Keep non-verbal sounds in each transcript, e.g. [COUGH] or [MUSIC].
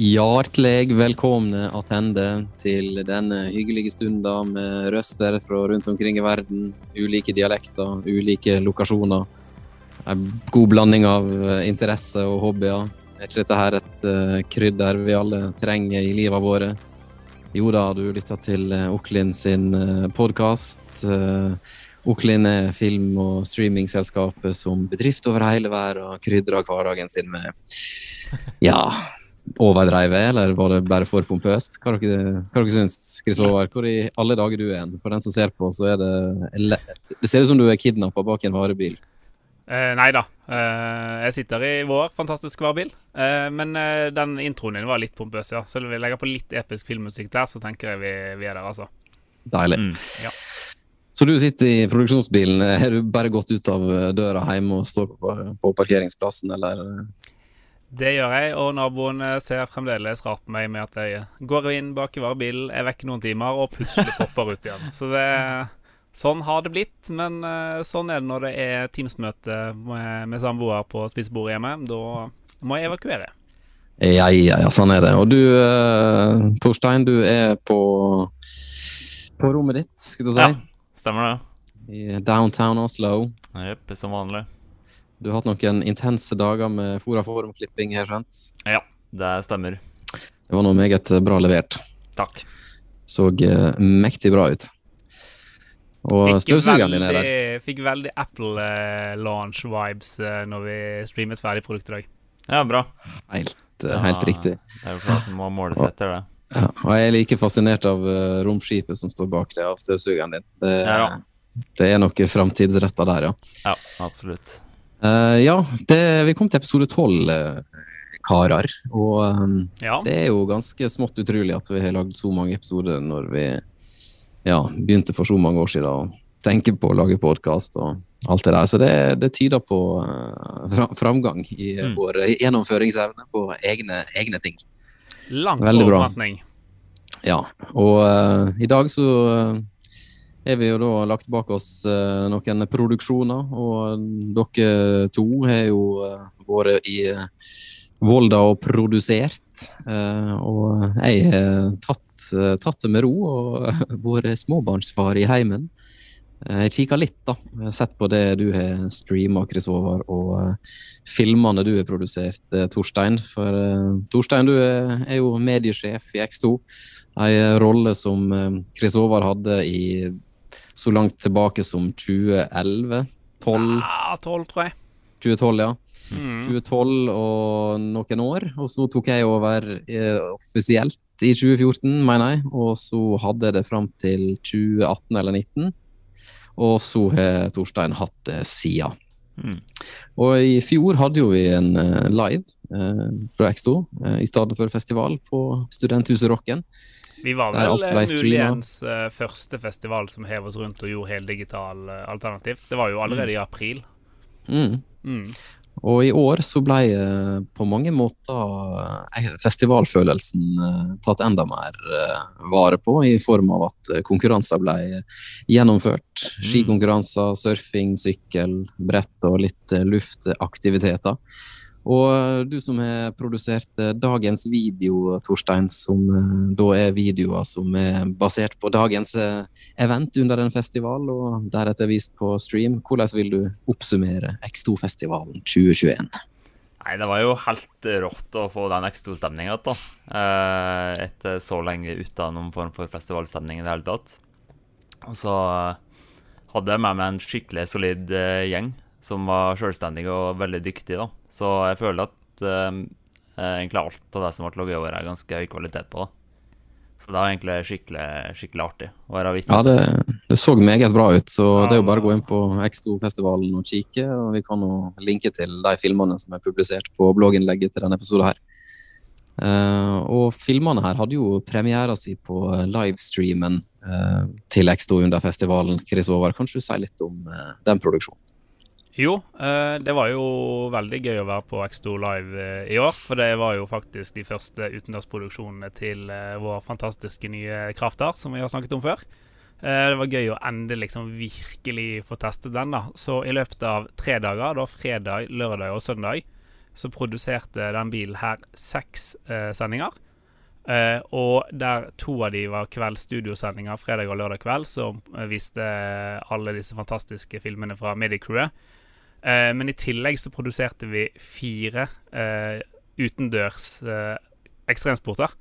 Hjertelig velkomne attende til denne hyggelige stunden med røster fra rundt omkring i verden. Ulike dialekter, ulike lokasjoner. En god blanding av interesse interesser og hobbyer. Er ikke dette her et uh, krydder vi alle trenger i livet våre? Jo da, du lytter til uh, Oklin sin podkast. Oklin er film- og streamingselskapet som bedrift over hele verden krydrer hverdagen sin med ja, overdrevet, eller var det bare for pompøst? Hva dere, hva dere syns Kristoffer? Hvor i alle dager du er en? For den som ser på, så er det Det ser ut som du er kidnappa bak en varebil. Eh, nei da. Eh, jeg sitter i vår fantastiske varebil. Eh, men eh, den introen din var litt pompøs, ja. Så vi legger på litt episk filmmusikk der, så tenker jeg vi, vi er der, altså. Deilig. Mm, ja. Så du sitter i produksjonsbilen. Har du bare gått ut av døra hjemme og står på, på parkeringsplassen, eller? Det gjør jeg, og naboen ser fremdeles rart på meg med at jeg går inn bak i varebilen, er vekk noen timer og plutselig popper ut igjen. Så det Sånn har det blitt, men uh, sånn er det når det er Teams-møte med, med samboer på spisebordet hjemme. Da må jeg evakuere. Ja, ja, ja, sånn er det. Og du, uh, Torstein, du er på, på rommet ditt, skulle du si? Ja, stemmer det. I downtown Oslo. Jepp, som vanlig. Du har hatt noen intense dager med fora formklipping, har jeg skjønt? Ja, det stemmer. Det var noe meget bra levert. Takk. Så uh, mektig bra ut. Og støvsugeren din er der. Fikk veldig Apple eh, launch-vibes eh, når vi streamet ferdig produktet i dag. Ja, bra. Helt, eh, helt riktig. Det er jo klart man må måles etter det. Ja, og jeg er like fascinert av uh, romskipet som står bak det, av støvsugeren din. Det, ja, det er noe framtidsretta der, ja. Ja, absolutt. Uh, ja, det, vi kom til episode tolv, uh, karer. Og um, ja. det er jo ganske smått utrolig at vi har lagd så mange episoder når vi ja, begynte for så mange år siden å tenke på å lage podkast og alt det der. Så det, det tyder på uh, framgang i mm. vår gjennomføringsevne på egne, egne ting. Langt over forventning. Ja, og i dag så er vi jo da lagt bak oss noen produksjoner, og dere to har jo vært i Volda og produsert. og jeg har tatt Eh, tatt det med ro og [LAUGHS] vært småbarnsfar i heimen. Eh, jeg kikka litt, da. Har sett på det du har streama, Chris Håvard, og filmene du har produsert, Torstein. For Torstein, du er, jo mediesjef i X2. En rolle som Chris Håvard hadde i så langt tilbake som 2011? 12? Ja, 12, tror jeg. 2012, ja. Mm. 2012 og noen år. Og så tok jeg over eh, offisielt i 2014, mener jeg. Og så hadde jeg det fram til 2018 eller 2019. Og så har Torstein hatt det sida. Mm. Og i fjor hadde jo vi en uh, live eh, fra X2 uh, i stedet for festival på Studenthuset Rocken. Vi var vel muligens første festival som hev oss rundt og gjorde heldigital alternativt. Det var jo allerede mm. i april. Mm. Mm. Og i år så ble uh, på mange måter festivalfølelsen tatt enda mer vare på, i form av at konkurranser ble gjennomført. Mm. Skikonkurranser, surfing, sykkel, brett og litt luftaktiviteter. Og du som har produsert eh, dagens video, Torstein, som eh, da er videoer som er basert på dagens eh, event under en festival, og deretter vist på stream. Hvordan vil du oppsummere X2-festivalen 2021? Nei, Det var jo helt rått å få den X2-stemninga igjen, Etter så lenge uten noen form for festivalstemning i det hele tatt. Og så hadde jeg med meg en skikkelig solid gjeng som var selvstendig og veldig dyktig. da. Så jeg føler at uh, egentlig alt av det som ble laget i år, er ganske høy kvalitet på. Da. Så det var egentlig skikkelig, skikkelig artig å være vitne Ja, det, det, så meget bra ut. Så ja, det er jo bare å gå inn på X2-festivalen og kikke. Og vi kan jo linke til de filmene som er publisert på blogginnlegget til denne episoden her. Uh, og filmene her hadde jo premiera si på livestreamen uh, til X2 under festivalen. Chris Håvard, kan du si litt om uh, den produksjonen? Jo, eh, det var jo veldig gøy å være på X2 Live eh, i år. For det var jo faktisk de første utendørsproduksjonene til eh, vår fantastiske nye Krafter, som vi har snakket om før. Det var gøy å endelig liksom virkelig få testet den. da Så i løpet av tre dager, da fredag, lørdag og søndag, så produserte den bilen her seks sendinger. Eh, og der to av de var kveldsstudiosendinger fredag og lørdag kveld, som viste alle disse fantastiske filmene fra Medicrewet. Eh, men i tillegg så produserte vi fire eh, utendørs eh, ekstremsporter.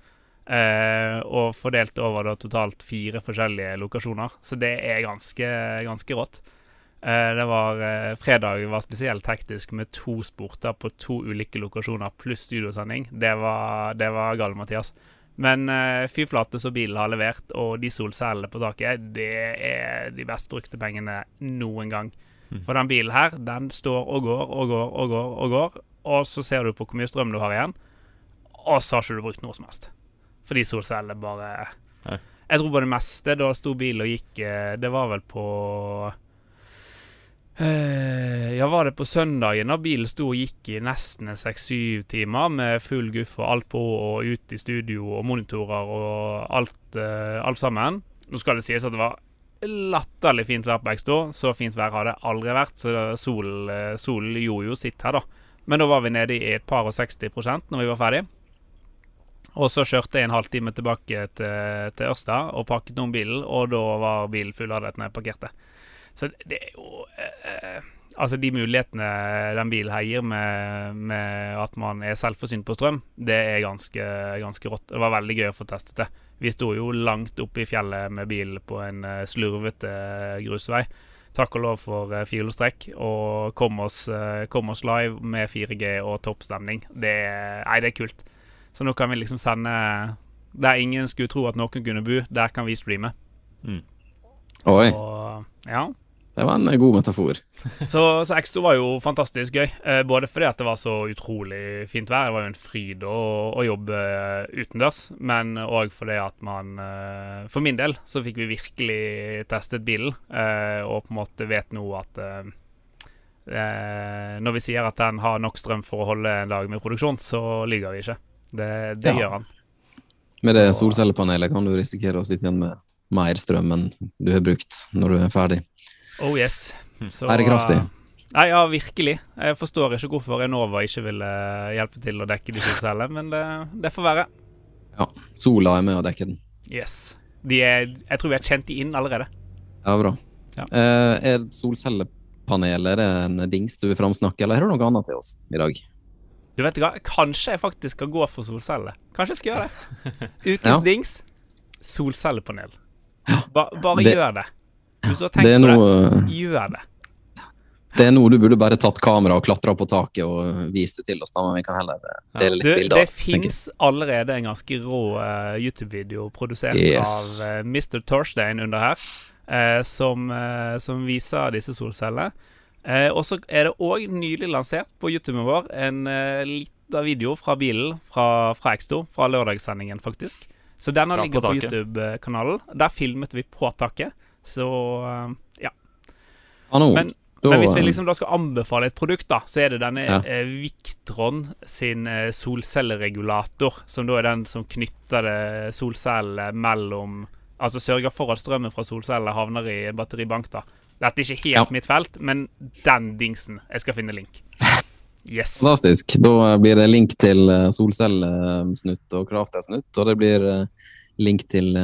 Og fordelt over da totalt fire forskjellige lokasjoner. Så det er ganske, ganske rått. Det var Fredag var spesielt hektisk med to sporter på to ulike lokasjoner pluss studiosending. Det var, det var gal, Mathias. Men uh, fy flate som bilen har levert, og de solcellene på taket, det er de best brukte pengene noen gang. Mm. For den bilen her, den står og går og går og går, og går, og så ser du på hvor mye strøm du har igjen, og så har ikke du brukt noe som helst. Fordi solcellene bare Nei. Jeg tror på det meste da sto bilen og gikk eh, Det var vel på eh, Ja, var det på søndagen da bilen sto og gikk i nesten seks-syv timer med full guff og alt på og ut i studio og monitorer og alt, eh, alt sammen. Nå skal det sies at det var latterlig fint vær på Exto. Så fint vær har det aldri vært, så solen sol, eh, solen gjorde jo sitt her, da. Men da var vi nede i et par og 60% når vi var ferdig. Og så kjørte jeg en halvtime tilbake til, til Ørsta og pakket om bilen, og da var bilen fulladet når jeg parkerte. Så det er jo eh, Altså, de mulighetene den bilen her gir med, med at man er selvforsynt på strøm, det er ganske, ganske rått. Det var veldig gøy å få testet det. Vi sto jo langt oppe i fjellet med bil på en eh, slurvete grusvei. Takk og lov for firehjulstrekk, og kom oss, eh, kom oss live med 4G og toppstemning. Det, er- nei, det er kult. Så nå kan vi liksom sende Der ingen skulle tro at noen kunne bo, der kan vi streame. Oi, Så, ja. Det var en god metafor. [LAUGHS] Så, så X2 var jo fantastisk gøy. Eh, både fordi at det var så utrolig fint vær. Det var jo en fryd å, å jobbe eh, utendørs. Men òg fordi at man eh, For min del så fikk vi virkelig testet bilen, eh, og på en måte vet nå at eh, eh, Når vi sier at den har nok strøm for å holde en dag med produksjon, så lyver vi ikke. Det, det Ja. gjør han. Med det solcellepanelet kan du risikere å sitte igjen med mer strøm enn du har brukt når du er ferdig. Oh yes. Så, er det kraftig? Nei, ja, virkelig. Jeg forstår ikke hvorfor Enova ikke ville eh, hjelpe til å dekke de solcellene, men det, det får være. Ja, sola er med å dekke den. Yes. De er, jeg tror vi har kjent de inn allerede. Ja, bra. Ja. Eh, er solcellepanelet er det en dings du vil framsnakke, eller har du noe annet til oss i dag? Du vet hva, Kanskje jeg faktisk skal gå for solceller. Kanskje jeg skal gjøre det. [LAUGHS] Ukens Ja. dings solcellepanel. Ba, bare Det- gjør det. Hvis du har tenkt Det er, på noe, det, gjør det. det er noe du burde bare tatt kamera og klatra på taket og vist det til oss, da, men vi kan heller dele litt Du, bilder. det fins allerede en ganske rå uh, YouTube-video produsert Yes. av uh, Mr. Torstein under her, uh, som, eh, som viser disse solcellene. Eh, og så er det òg nylig lansert på YouTuben vår en uh, lita video fra bilen fra, fra X2, fra lørdagssendingen, faktisk. Så denne ligger på på. YouTube-kanalen. Der filmet vi på taket. Så eh, ja. Kanon. Men- Da, Men hvis vi liksom da skal anbefale et produkt, da, så er det denne Ja. eh, Victron sin eh, solcelleregulator, som da er den som knytter solcellene mellom Altså sørger for at strømmen fra solcellene havner i en batteribank, da. Dette er ikke helt Ja. mitt felt, men den dingsen. Jeg skal finne link. [LAUGHS] Yes. Fantastisk. Da blir det link til eh, solcellesnutt og Crafter-snutt, og det blir link til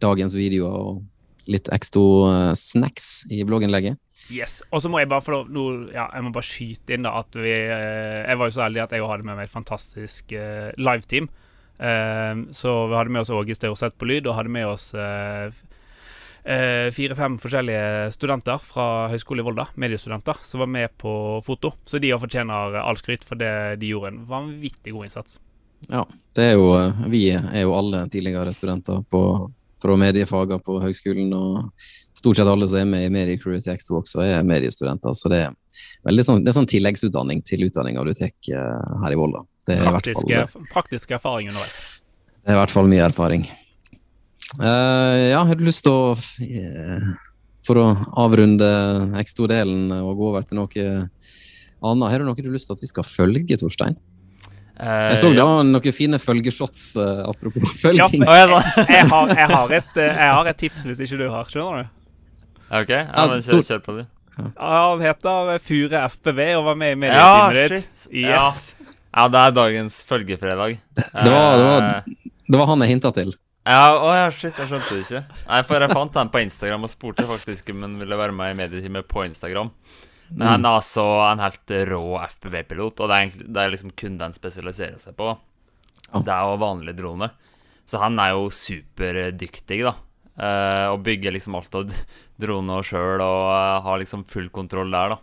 dagens videoer og litt X2 eh, snacks i blogginnlegget. Yes. Og så må jeg bare få lov ja, Jeg må bare skyte inn da at vi eh, Jeg var jo så ærlig at jeg hadde med meg et fantastisk eh, liveteam. Eh, så vi hadde med oss Åge Staurseth på lyd, og hadde med oss eh, eh, fire-fem forskjellige studenter fra Høgskolen i Volda, mediestudenter, som var med på foto. Så de fortjener all skryt for det de gjorde en vanvittig god innsats. Ja, det er jo, vi er jo alle tidligere studenter på, fra mediefagene på høgskolen, og stort sett alle som er med i Mediecrew til X2 også er mediestudenter, så det er veldig sånn, det er sånn tilleggsutdanning til utdanninga du tar eh, her i Volda. Det er, i hvert fall, Praktiske, praktiske erfaring underveis. det er i hvert fall mye erfaring. Uh, ja, har du lyst til å uh, For å avrunde X2-delen og gå over til noe annet, har du noe du har lyst til at vi skal følge, Torstein? Jeg så det var noen fine følgeshots, eh, apropos følging. ja, da. Jeg har, jeg, har et, eh, jeg har et tips hvis ikke du har, skjønner du? OK, ja, Ja, men kjør, kjør på, det. Ja, han heter Fure FPV og var med i Ja, medieteamet ditt. Ja. Yes. Ja, det er dagens følgefredag. Det var, det var, Eh, det var han jeg hinta til. Ja, å ja, shit, jeg skjønte det ikke. Nei, for jeg fant han på Instagram og spurte faktisk om han ville være med i medietime på Instagram. Men han er altså en helt rå FPV-pilot, og det er, egentlig, det er liksom kun det han spesialiserer seg på. Ja. Det er jo vanlig drone. Så han er jo superdyktig, da. Eh, og bygger liksom alt av [LAUGHS] droner sjøl og uh, har liksom full kontroll der, da.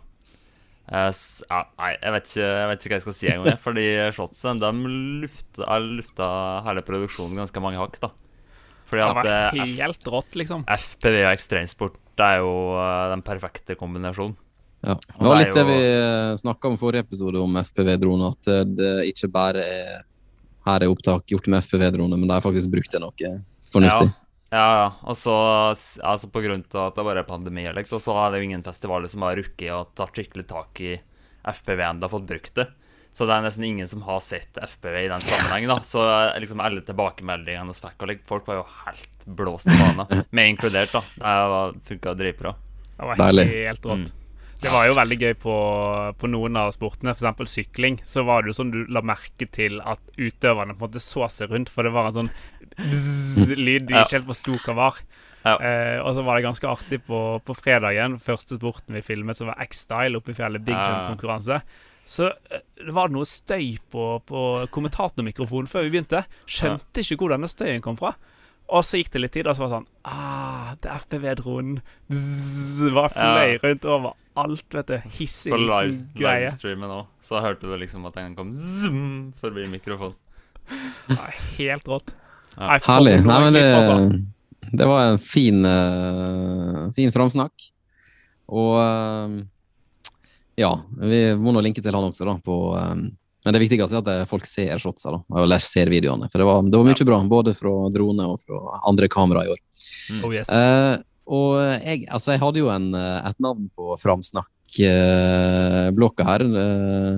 Eh, ja, nei, jeg vet, ikke, jeg vet ikke hva jeg skal si engang, [LAUGHS] fordi shotsen de lufta, har lufta hele produksjonen ganske mange hakk, da. Fordi Det at var eh, helt rått, liksom. FPV og ekstremsport det er jo eh, den perfekte kombinasjonen. Ja. Det var litt det vi snakka om i forrige episode om FPV-droner. At eh, det ikke bare er her er opptak gjort med FPV-droner, men de har faktisk brukt det noe fornuftig. Ja, ja. ja. Og så, altså på grunn til at det bare er pandemi, og så er det jo ingen festivaler som har rukket å ta skikkelig tak i FPV-en de har fått brukt det. Så det er nesten ingen som har sett FPV i den sammenhengen. da Så eh, liksom alle tilbakemeldingene hos og like, folk var jo helt blåst i banen. [LAUGHS] Meg inkludert, da. Det funka dritbra. Det var Deilig. helt rått. Mm. Det var jo veldig gøy på, på noen av sportene, f.eks. sykling. Så var det jo sånn du la merke til at utøverne på en måte så seg rundt, for det var en sånn bzz-lyd de ikke helt forsto hva var. Ja. Eh, og så var det ganske artig på, på fredagen, første sporten vi filmet, som var X-Style oppe i fjellet, Big. Jump-konkurranse. Så eh, det var noe støy på, på kommentatormikrofonen før vi begynte. Skjønte ikke hvor denne støyen kom fra. Og så gikk det litt tid, og så var det sånn Ah, det er FPV-dronen. var fløy Ja. rundt over alt, vet du. Hissig På live, greie. livestreamen òg, så hørte du liksom at den kom zoom forbi mikrofonen. Ja, helt rått. Ja. Herlig. Nei, men det, altså. det var en fin, uh, fin framsnakk. Og uh, ja, vi må nå linke til han også, da. På, eh, men det viktigste er at eh, folk ser shotsa, da. Eller ser videoene. For det var, det var mye bra, både fra drone og fra andre kamera i år. Oh, yes. Eh, og jeg, altså, jeg hadde jo en, eh, et navn på framsnakk-blokka her. eh,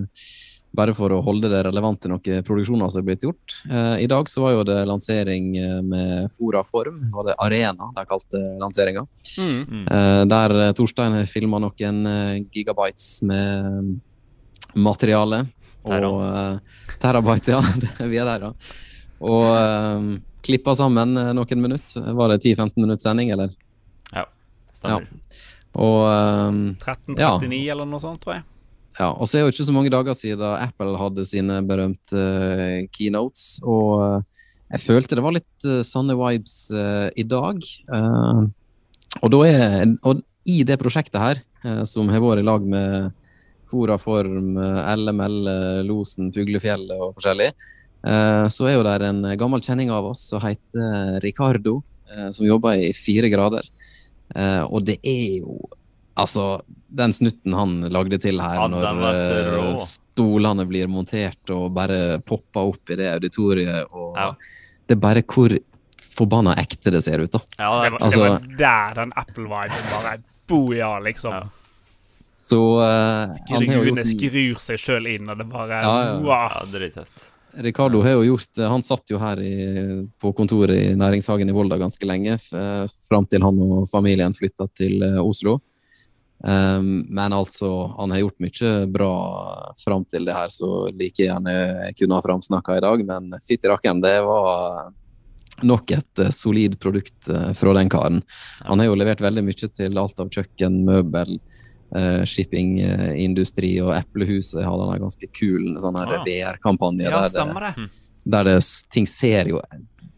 bare for å holde det relevant til noen produksjoner som er blitt gjort. Eh, I dag så var jo det lansering med Fora Form. Var det Arena de kalte lanseringa. Mm. Mm. Eh, der Torstein filma noen gigabytes med materiale. Og uh, terabyte, ja. [LAUGHS] Vi er der, ja. Og uh, klippa sammen eh, noen minutter. Var det 10-15 minutter sending, eller? Ja, Stemmer. Og um, 1339 eller noe sånt, tror jeg. Ja, og så er det jo ikke så mange dager siden Apple hadde sine berømte uh, keynotes, og uh, jeg følte det var litt uh, sanne vibes i dag. Eh, og, da er, og i det prosjektet her, som har vært i lag med Fora Form, eh, LML, eh, Losen, Fuglefjellet og forskjellig, eh, så er jo der en gammel kjenning av oss som heter Ricardo, som jobber i fire grader. Eh, og det er jo Altså, den snutten han lagde til her Ja, når stolene blir montert og bare popper opp i det auditoriet, og Ja. det er bare hvor forbanna ekte det ser ut, da. Ja, Det det, var, Altså- det var der den Apple-viben bare boja, liksom. Ja. Så eh, han har jo Skruene skrur seg sjøl inn, og det bare Ja, ja. wow. ja, drittøft. Ricardo har jo gjort Han satt jo her i, på kontoret i Næringshagen i Volda ganske lenge, eh, fram til han og familien flytta til eh, Oslo. Um, men altså, han har gjort mye bra fram til det her, så like gjerne kunne ha framsnakka i dag. Men fytti rakkeren, det var nok et eh, solid produkt eh, fra den karen. Han har jo levert veldig mye til alt av kjøkken, møbel, uh, shippingindustri og Eplehuset har denne ganske kul sånn her Ah. VR-kampanje. Ja, der det- der det, ting ser jo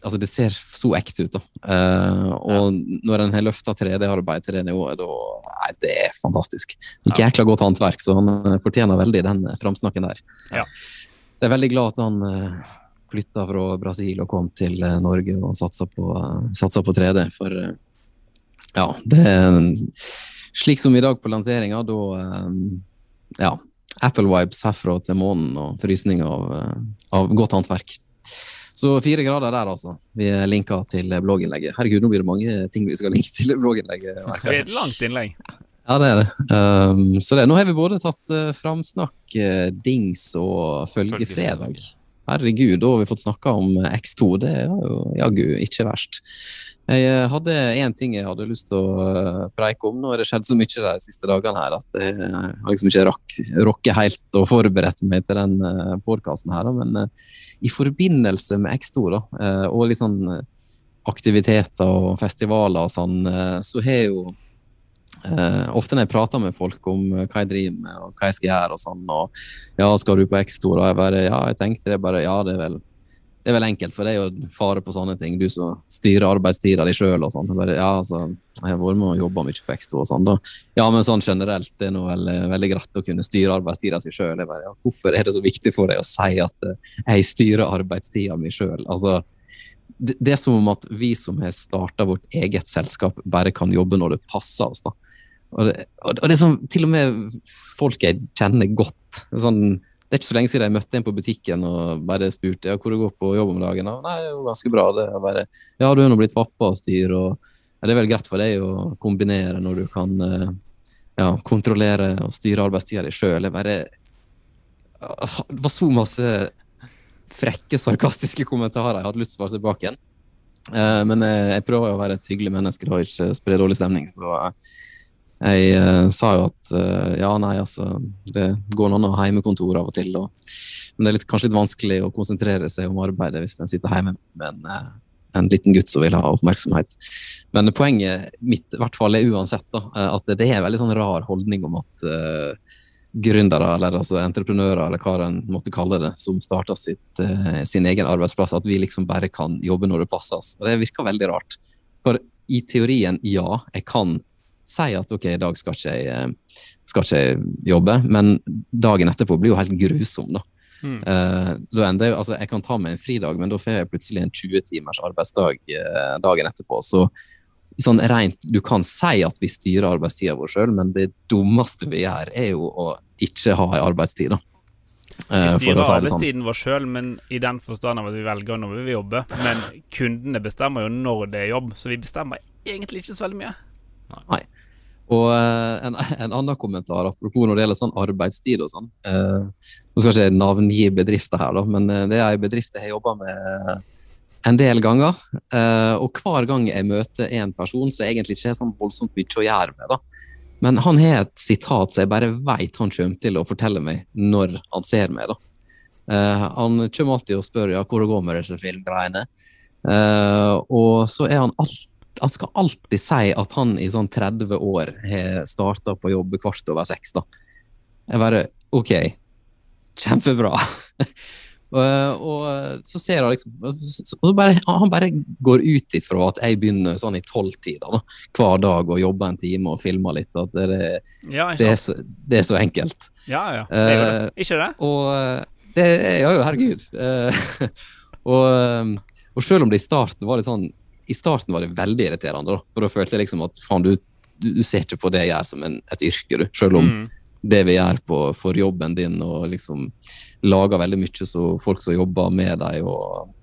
Altså, det ser så ekte ut, da. Uh, og når en har løfta 3D-arbeid til det nivået, da Nei, det er fantastisk. Ikke jækla godt håndverk, så han eh, fortjener veldig den framsnakken der. Ja. Så jeg er veldig glad at han flytta fra Brasil og kom til Norge og satsa på, satsa på 3D, for ja, det er Slik som i dag på lanseringa, da eh, Ja. Apple Vibes herfra til månen og frysning av, eh, av godt håndverk. Så fire grader der, altså. Vi er linka til blogginnlegget. Herregud, nå blir det mange ting vi skal linke til blogginnlegget. Det er et langt innlegg. Ja, det er det. Um, så det, nå har vi både tatt uh, framsnakk, uh, dings og følgefredag. herregud, da har vi fått snakka om X2. Det er jo jaggu ikke verst. Jeg eh, hadde én ting jeg hadde lyst til å eh, preike om. Nå har det skjedd så mye de siste dagene her at jeg har liksom ikke rokket helt å forberede meg til den podkasten her. Men i forbindelse med X2 da, og litt sånn aktiviteter og festivaler og sånn, så har jo Uh, ofte når jeg prater med folk om hva jeg driver med og hva jeg skal gjøre og sånn, og ja, skal du på X2? Og jeg bare ja, jeg tenkte det bare ja, det er vel det er vel enkelt, for det er jo fare på sånne ting. Du som styrer arbeidstida di sjøl og sånn. Ja, altså, jeg har vært med og jobba mye på X2 og sånn. da. Ja, men sånn generelt, det er noe veldig, veldig greit å kunne styre arbeidstida si sjøl. Ja, hvorfor er det så viktig for deg å si at uh, jeg styrer arbeidstida mi sjøl? Altså, det, det, er som om at vi som har starta vårt eget selskap, bare kan jobbe når det passer oss. da. Og det, og det er sånn, til og med folk jeg kjenner godt. Sånn, det er ikke så lenge siden jeg møtte en på butikken og bare spurte ja, hvor det går på jobb om dagen. Og, nei, det er jo ganske bra. det er bare, Ja, du er nå blitt pappa og styr, og ja, det er vel greit for deg å kombinere når du kan eh, ja, kontrollere og styre arbeidstida di sjøl. Det var så masse frekke, sarkastiske kommentarer jeg hadde lyst til å svare tilbake igjen. Uh, men jeg, jeg, prøver å være et hyggelig menneske og ikke spre dårlig stemning. så jeg uh, sa jo at uh, ja, nei, altså Det går an å ha hjemmekontor av og til. Og, men det er litt, kanskje litt vanskelig å konsentrere seg om arbeidet hvis en sitter hjemme med en, uh, en, liten gutt som vil ha oppmerksomhet. Men poenget mitt i hvert fall er uansett da, at det er en veldig sånn rar holdning om at gründere, eller altså entreprenører, eller hva en måtte kalle det, som starter sitt, sin egen arbeidsplass, at vi liksom bare kan jobbe når det passer oss. Og Det virker veldig rart. For i teorien, ja, jeg kan si at ok, i dag skal ikke, jeg, eh, skal ikke jeg jobbe, men dagen etterpå blir jo helt grusom, da. Mm. Uh, ender, altså, jeg kan ta meg en fridag, men da får jeg plutselig en 20 timers arbeidsdag uh, dagen etterpå. Så sånn rent, Du kan si at vi styrer arbeidstida vår sjøl, men det dummeste vi gjør, er jo å ikke ha en arbeidstid. da. Vi styrer si sånn. arbeidstiden vår sjøl, men i den forstand av at vi velger når vi vil jobbe. Men kundene bestemmer jo når det er jobb, så vi bestemmer egentlig ikke så veldig mye. Nei. Og eh, en, [LAUGHS] en, annen kommentar apropos når det gjelder sånn arbeidstid og sånn. Eh, nå skal jeg ikke navngi bedrifter her, da, men eh, det er en bedrift jeg har jobba med en del ganger. Eh, og hver gang jeg møter en person som egentlig ikke har sånn voldsomt mye å gjøre med, da. Men han har et sitat som jeg bare veit han kommer til å fortelle meg når han ser meg. da. Eh, han kommer alltid og spør ja, hvor det går med disse filmgreiene. Og så er han alltid han skal alltid si at han i sånn 30 år har starta på jobb kvart over seks. da. Jeg bare OK, kjempebra. [LAUGHS] og, og, så ser han liksom og bare, Han bare går ut ifra at jeg begynner sånn i tolvtida hver dag og jobber en time og filmer litt. At det, ja, det, er, så, det er, så, enkelt. Ja, ja. Det det. Uh, ikke det? Og det, ja jo, herregud. Uh, [LAUGHS] og, og selv om det i starten var litt sånn i starten var det veldig irriterende, da, for da følte jeg liksom at faen, du, du, du, ser ikke på det jeg gjør som en, et yrke, du. Selv om mm. det vi gjør på, for jobben din, og liksom lager veldig mye så folk som jobber med deg og,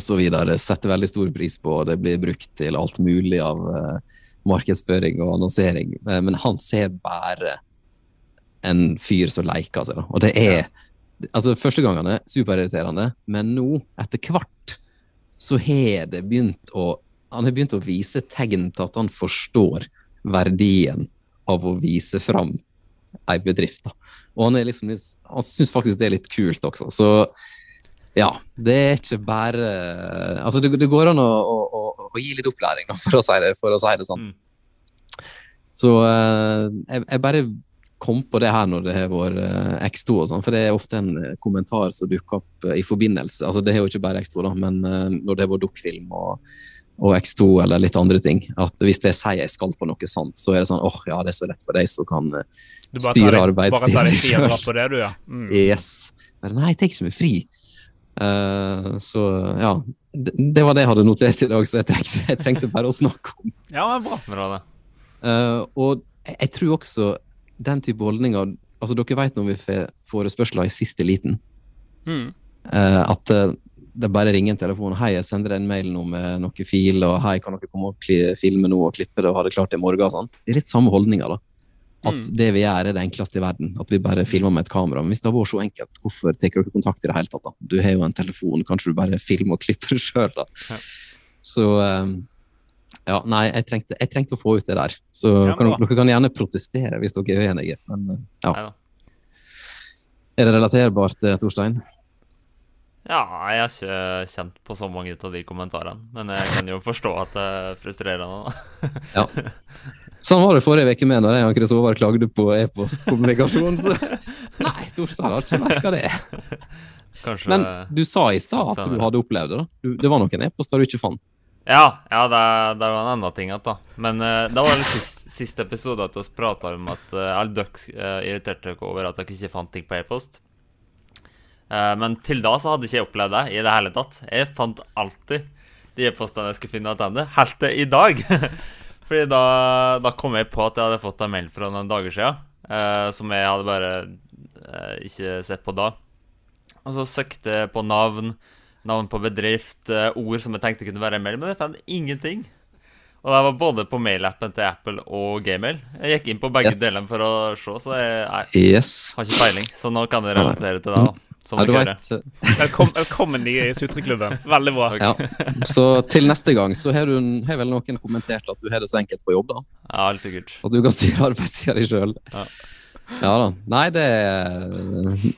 så videre, setter veldig stor pris på, og det blir brukt til alt mulig av uh, markedsføring og annonsering. Uh, men han ser bare en fyr som leker seg, da. Og det er. Altså, Første gangene superirriterende, men nå, etter hvert, så har det begynt å han har begynt å vise tegn til at han forstår verdien av å vise fram ei bedrift. Da. Og han, er liksom, han syns faktisk det er litt kult også. Så ja, det er ikke bare Altså, det, det går an å, å, å, å, gi litt opplæring, da, for, å si det, for å si det sånn. Mm. Så uh, jeg, jeg, bare kom på det her når det har vært eh, X2 og sånn, for det er ofte en eh, kommentar som dukker opp eh, i forbindelse. Altså Det er jo ikke bare X2, da, men når det har vært dukkfilm og, og, X2 eller litt andre ting. At hvis det sier jeg skal på noe sant, så er det sånn åh, oh, ja, det er så lett for deg som kan styre arbeidstiden. Du, ja. Mm. Yes. Men nei, jeg tar ikke så mye fri. Uh, så ja, det, det, var det jeg hadde notert i dag, så jeg trengte, jeg trengte bare å snakke om. Ja, bra. bra det. Uh, og jeg, jeg tror også den type holdninger altså Dere vet når vi får forespørsler i siste liten, mm. uh, at uh, det bare ringer en telefon. 'Hei, jeg sender deg en mail nå med noen fil', og 'Hei, kan dere komme og filme nå og klippe det og ha det klart i morgen?' sånn. Det er litt samme holdninger, da. at Mm. det vi gjør, er det enkleste i verden. At vi bare filmer med et kamera. Men hvis det hadde vært så enkelt, hvorfor tar dere kontakt i det hele tatt? da? Du har jo en telefon, kanskje du bare [LAUGHS] filmer og klipper sjøl, da. Ja. Så eh, ja, nei, jeg trengte, jeg trengte å få ut det der. Så Ja, kan, dere kan gjerne protestere hvis dere er uenige. Men eh, ja. Er det relaterbart, eh, Torstein? Ja, jeg har ikke kjent på så mange av de kommentarene. Men jeg kan jo forstå at det er frustrerende. Ja. Sånn var det forrige uke med når jeg og Chris Håvard klagde på e-postkommunikasjon. Så [LAUGHS] nei, Torstein har ikke merka det. Kanskje Men du sa i stad at du hadde opplevd det. da. Det var noen e-poster du ikke fant. Ja, ja det, det var en annen ting. At, da. Men uh, det var den siste, siste episode at vi prata om at uh, alle dere uh, irriterte dere over at dere ikke fant ting på e-post. Uh, men til da så hadde ikke jeg opplevd det i det hele tatt. Jeg fant alltid de e-postene jeg skulle finne tilbake, helt til i dag. [LAUGHS] Fordi da, da kom jeg på at jeg hadde fått en mail fra noen dager siden, eh, som jeg hadde bare eh, ikke sett på da. Og så søkte jeg på navn, navn på bedrift, eh, ord som jeg tenkte kunne være en mail, men jeg fant ingenting. Og det var både på mailappen til Apple og Gmail. Jeg gikk inn på begge Yes. delene for å se, så jeg, nei, Yes. har ikke peiling. Så nå kan jeg relatere til det. da Som Ja, du vet, Velkom, velkommen i sutreklubben. Veldig bra. ja. Så til neste gang så har, du, har vel noen kommentert at du har det så enkelt på jobb, da. Ja, helt sikkert. At du kan styre arbeidstida di sjøl. Ja. Ja da. Nei, det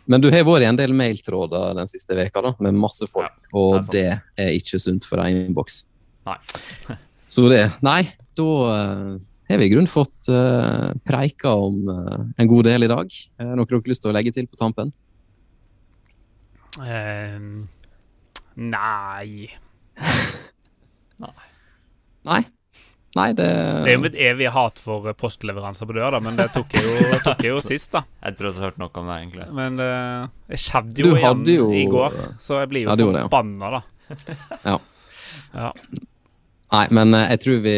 Men du har vært i en del mailtråder den siste veka da, med masse folk, og det det er ikke sunt for en innboks. Nei. [LAUGHS] Så det Nei, da eh, har vi i grunnen fått uh, preika om uh, en god del i dag. Er det noe dere har lyst til å legge til på tampen? Um, nei [LAUGHS] Nei. Nei, det Det er jo mitt evige hat for eh, postleveranser på døra, men det tok jeg jo, [LAUGHS] tok jeg jo sist, da. Jeg tror jeg har hørt noe om det, egentlig. Men uh, det skjedde jo igjen jo- i går, så jeg blir jo Ja, forbanna, da. Ja. Ja. Nei, men eh, jeg tror vi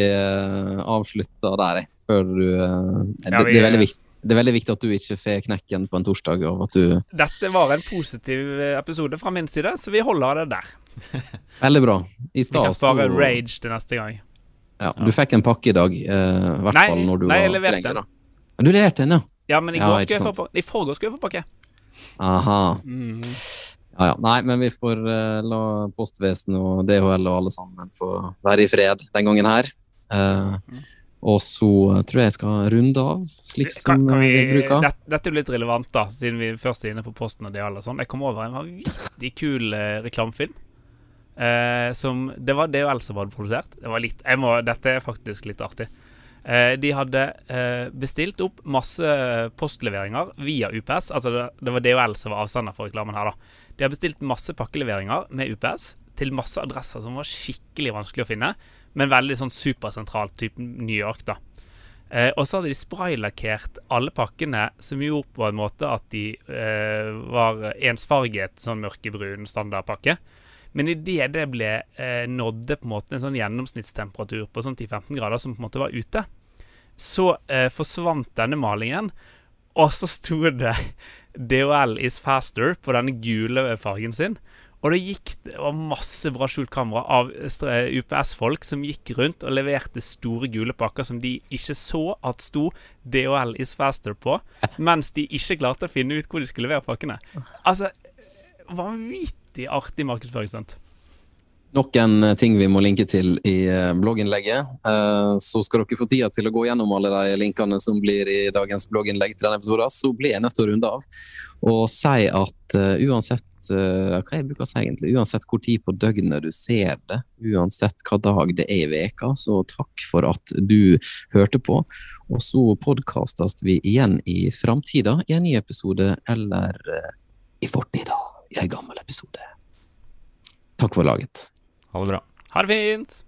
avslutter der, jeg. Før du det, Ja, vi- det, er veldig viktig, det er veldig viktig at du ikke får knekken på en torsdag, og at du Dette var en positiv episode fra min side, så vi holder det der. Veldig bra. I Vi stad kan så spare rage til neste gang. Ja, Du fikk en pakke i dag, eh, i hvert Nei, fall når du nei, jeg leverte den. Du leverte den, ja? Ja, men i, Ja, går ikke skulle jeg få, skulle jeg få pakke. Aha. Mm. Ja, ja. Nei, men vi får eh, la postvesenet og DHL og alle sammen få være i fred den gangen her. Eh, og så tror jeg jeg skal runde av, slik som Kan, eh, vi, bruker. dette, dette er jo litt relevant, da, siden vi først er inne på Posten og det og sånn. Jeg kom over en vanvittig kul reklamefilm. Eh, som Det var DHL som hadde produsert. Det var litt må, Dette er faktisk litt artig. Eh, de hadde eh, bestilt opp masse postleveringer via UPS. Altså det, det var DHL som var avsender for reklamen her, da. De har bestilt masse pakkeleveringer med UPS til masse adresser som var skikkelig vanskelig å finne, men veldig sånn supersentralt, type New York, da. Eh, og så hadde de spraylakkert alle pakkene, som gjorde på en måte at de eh, var ensfarget, sånn mørkebrun standardpakke. Men idet det ble eh, nådde på en måte en sånn gjennomsnittstemperatur på sånn 10-15 grader, som på en måte var ute, så eh, forsvant denne malingen, og så sto det DHL is faster på denne gule fargen sin. Og det gikk det var masse bra skjult kamera av UPS-folk som gikk rundt og leverte store gule pakker som de ikke så at sto DHL is faster på, mens de ikke klarte å finne ut hvor de skulle levere pakkene. Altså, vanvittig artig markedsføringsstunt. Nok en ting vi må linke til i eh, blogginnlegget. Eh, Så skal dere få tida til å gå gjennom alle de linkene som blir i dagens blogginnlegg til denne episoden. Så blir jeg nødt til å runde av og si at eh, uansett eh, hva jeg bruker å si egentlig, uansett hvor tid på døgnet du ser det, uansett hva dag det er i veka, så takk for at du hørte på. Og så podkastes vi igjen i framtida i en ny episode, eller eh, i fortida i en gammel episode. Takk for laget. Ha det bra. Ha det fint!